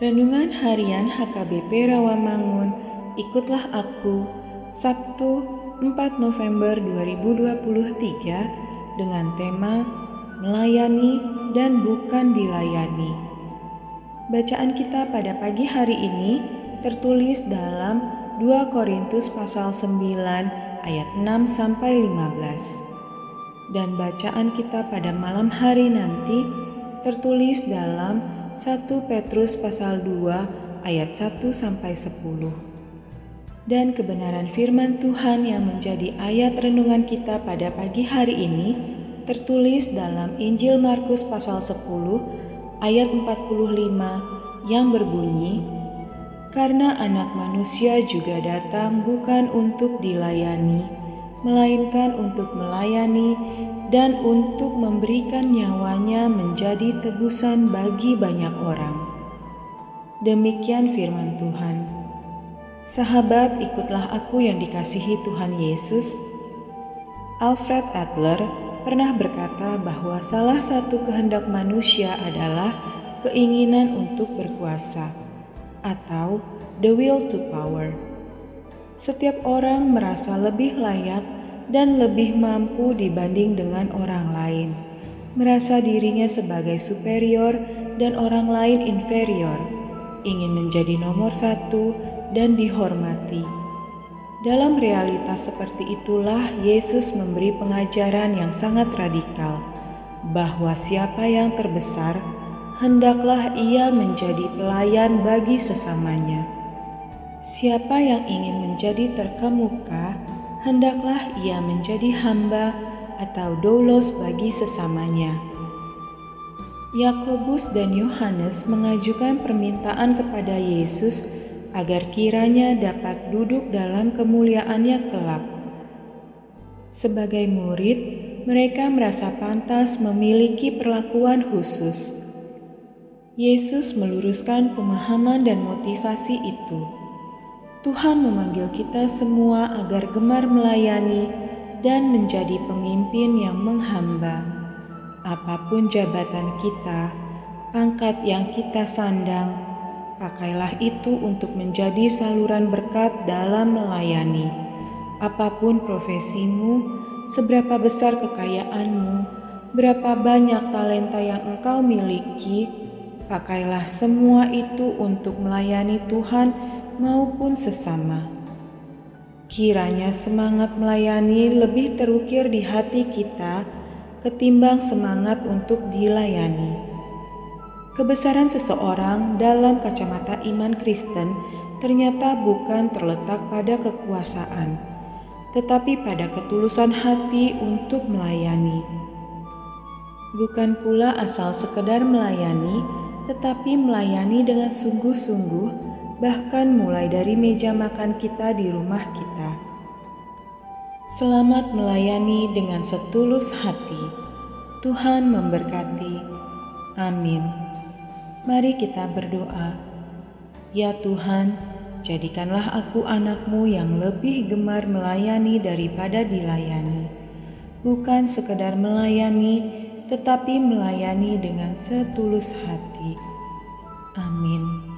Renungan Harian HKBP Rawamangun, ikutlah aku, Sabtu 4 November 2023 dengan tema Melayani dan Bukan Dilayani. Bacaan kita pada pagi hari ini tertulis dalam 2 Korintus pasal 9 ayat 6 sampai 15. Dan bacaan kita pada malam hari nanti tertulis dalam 1 Petrus pasal 2 ayat 1 sampai 10. Dan kebenaran firman Tuhan yang menjadi ayat renungan kita pada pagi hari ini tertulis dalam Injil Markus pasal 10 ayat 45 yang berbunyi Karena anak manusia juga datang bukan untuk dilayani melainkan untuk melayani dan untuk memberikan nyawanya menjadi tebusan bagi banyak orang. Demikian firman Tuhan. Sahabat, ikutlah aku yang dikasihi Tuhan Yesus. Alfred Adler pernah berkata bahwa salah satu kehendak manusia adalah keinginan untuk berkuasa atau the will to power. Setiap orang merasa lebih layak dan lebih mampu dibanding dengan orang lain, merasa dirinya sebagai superior dan orang lain inferior, ingin menjadi nomor satu dan dihormati. Dalam realitas seperti itulah Yesus memberi pengajaran yang sangat radikal bahwa siapa yang terbesar hendaklah ia menjadi pelayan bagi sesamanya. Siapa yang ingin menjadi terkemuka hendaklah ia menjadi hamba atau doulos bagi sesamanya. Yakobus dan Yohanes mengajukan permintaan kepada Yesus agar kiranya dapat duduk dalam kemuliaannya kelak. Sebagai murid, mereka merasa pantas memiliki perlakuan khusus. Yesus meluruskan pemahaman dan motivasi itu Tuhan memanggil kita semua agar gemar melayani dan menjadi pemimpin yang menghamba. Apa pun jabatan kita, pangkat yang kita sandang, pakailah itu untuk menjadi saluran berkat dalam melayani. Apa pun profesimu, seberapa besar kekayaanmu, berapa banyak talenta yang engkau miliki, pakailah semua itu untuk melayani Tuhan maupun sesama. Kiranya semangat melayani lebih terukir di hati kita ketimbang semangat untuk dilayani. Kebesaran seseorang dalam kacamata iman Kristen ternyata bukan terletak pada kekuasaan, tetapi pada ketulusan hati untuk melayani. Bukan pula asal sekedar melayani, tetapi melayani dengan sungguh-sungguh bahkan mulai dari meja makan kita di rumah kita. Selamat melayani dengan setulus hati. Tuhan memberkati. Amin. Mari kita berdoa. Ya Tuhan, jadikanlah aku anakmu yang lebih gemar melayani daripada dilayani. Bukan sekedar melayani, tetapi melayani dengan setulus hati. Amin.